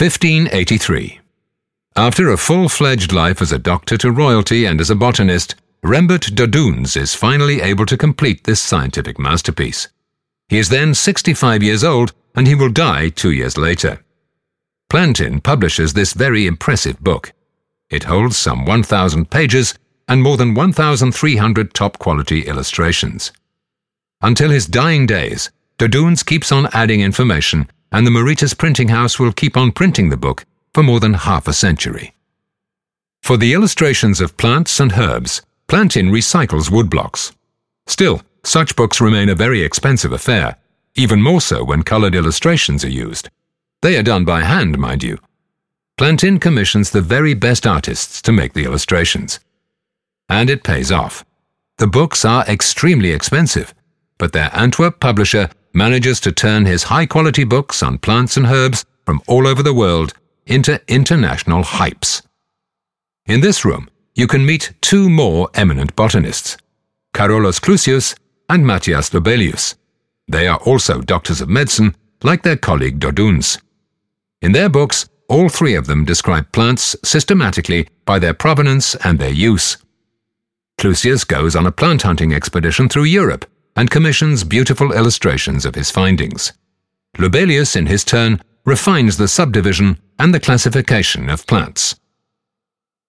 1583. After a full-fledged life as a doctor to royalty and as a botanist, Rembert Dodoens is finally able to complete this scientific masterpiece. He is then 65 years old and he will die two years later. Plantin publishes this very impressive book. It holds some 1,000 pages and more than 1,300 top-quality illustrations. Until his dying days, Dodoens keeps on adding information and the Moretus Printing House will keep on printing the book for more than half a century. For the illustrations of plants and herbs, Plantin recycles woodblocks. Still, such books remain a very expensive affair, even more so when coloured illustrations are used. They are done by hand, mind you. Plantin commissions the very best artists to make the illustrations. And it pays off. The books are extremely expensive, but their Antwerp publisher manages to turn his high quality books on plants and herbs from all over the world into international hypes. In this room, you can meet two more eminent botanists, Carolus Clusius and Matthias Lobelius. They are also doctors of medicine, like their colleague Dodoens. In their books, all three of them describe plants systematically by their provenance and their use. Clusius goes on a plant hunting expedition through Europe and commissions beautiful illustrations of his findings. Lobelius, in his turn, refines the subdivision and the classification of plants.